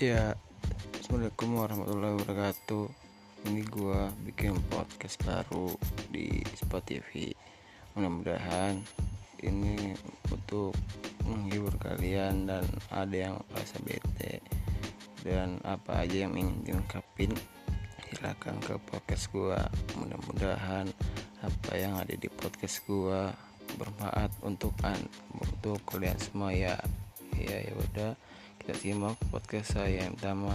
Ya, Assalamualaikum warahmatullahi wabarakatuh. Ini gua bikin podcast baru di Spotify. Mudah-mudahan ini untuk menghibur kalian dan ada yang rasa bete Dan apa aja yang ingin diungkapin Silahkan ke podcast gua. Mudah-mudahan apa yang ada di podcast gua bermanfaat untuk an untuk kalian semua ya. Ya ya udah kita simak podcast saya yang pertama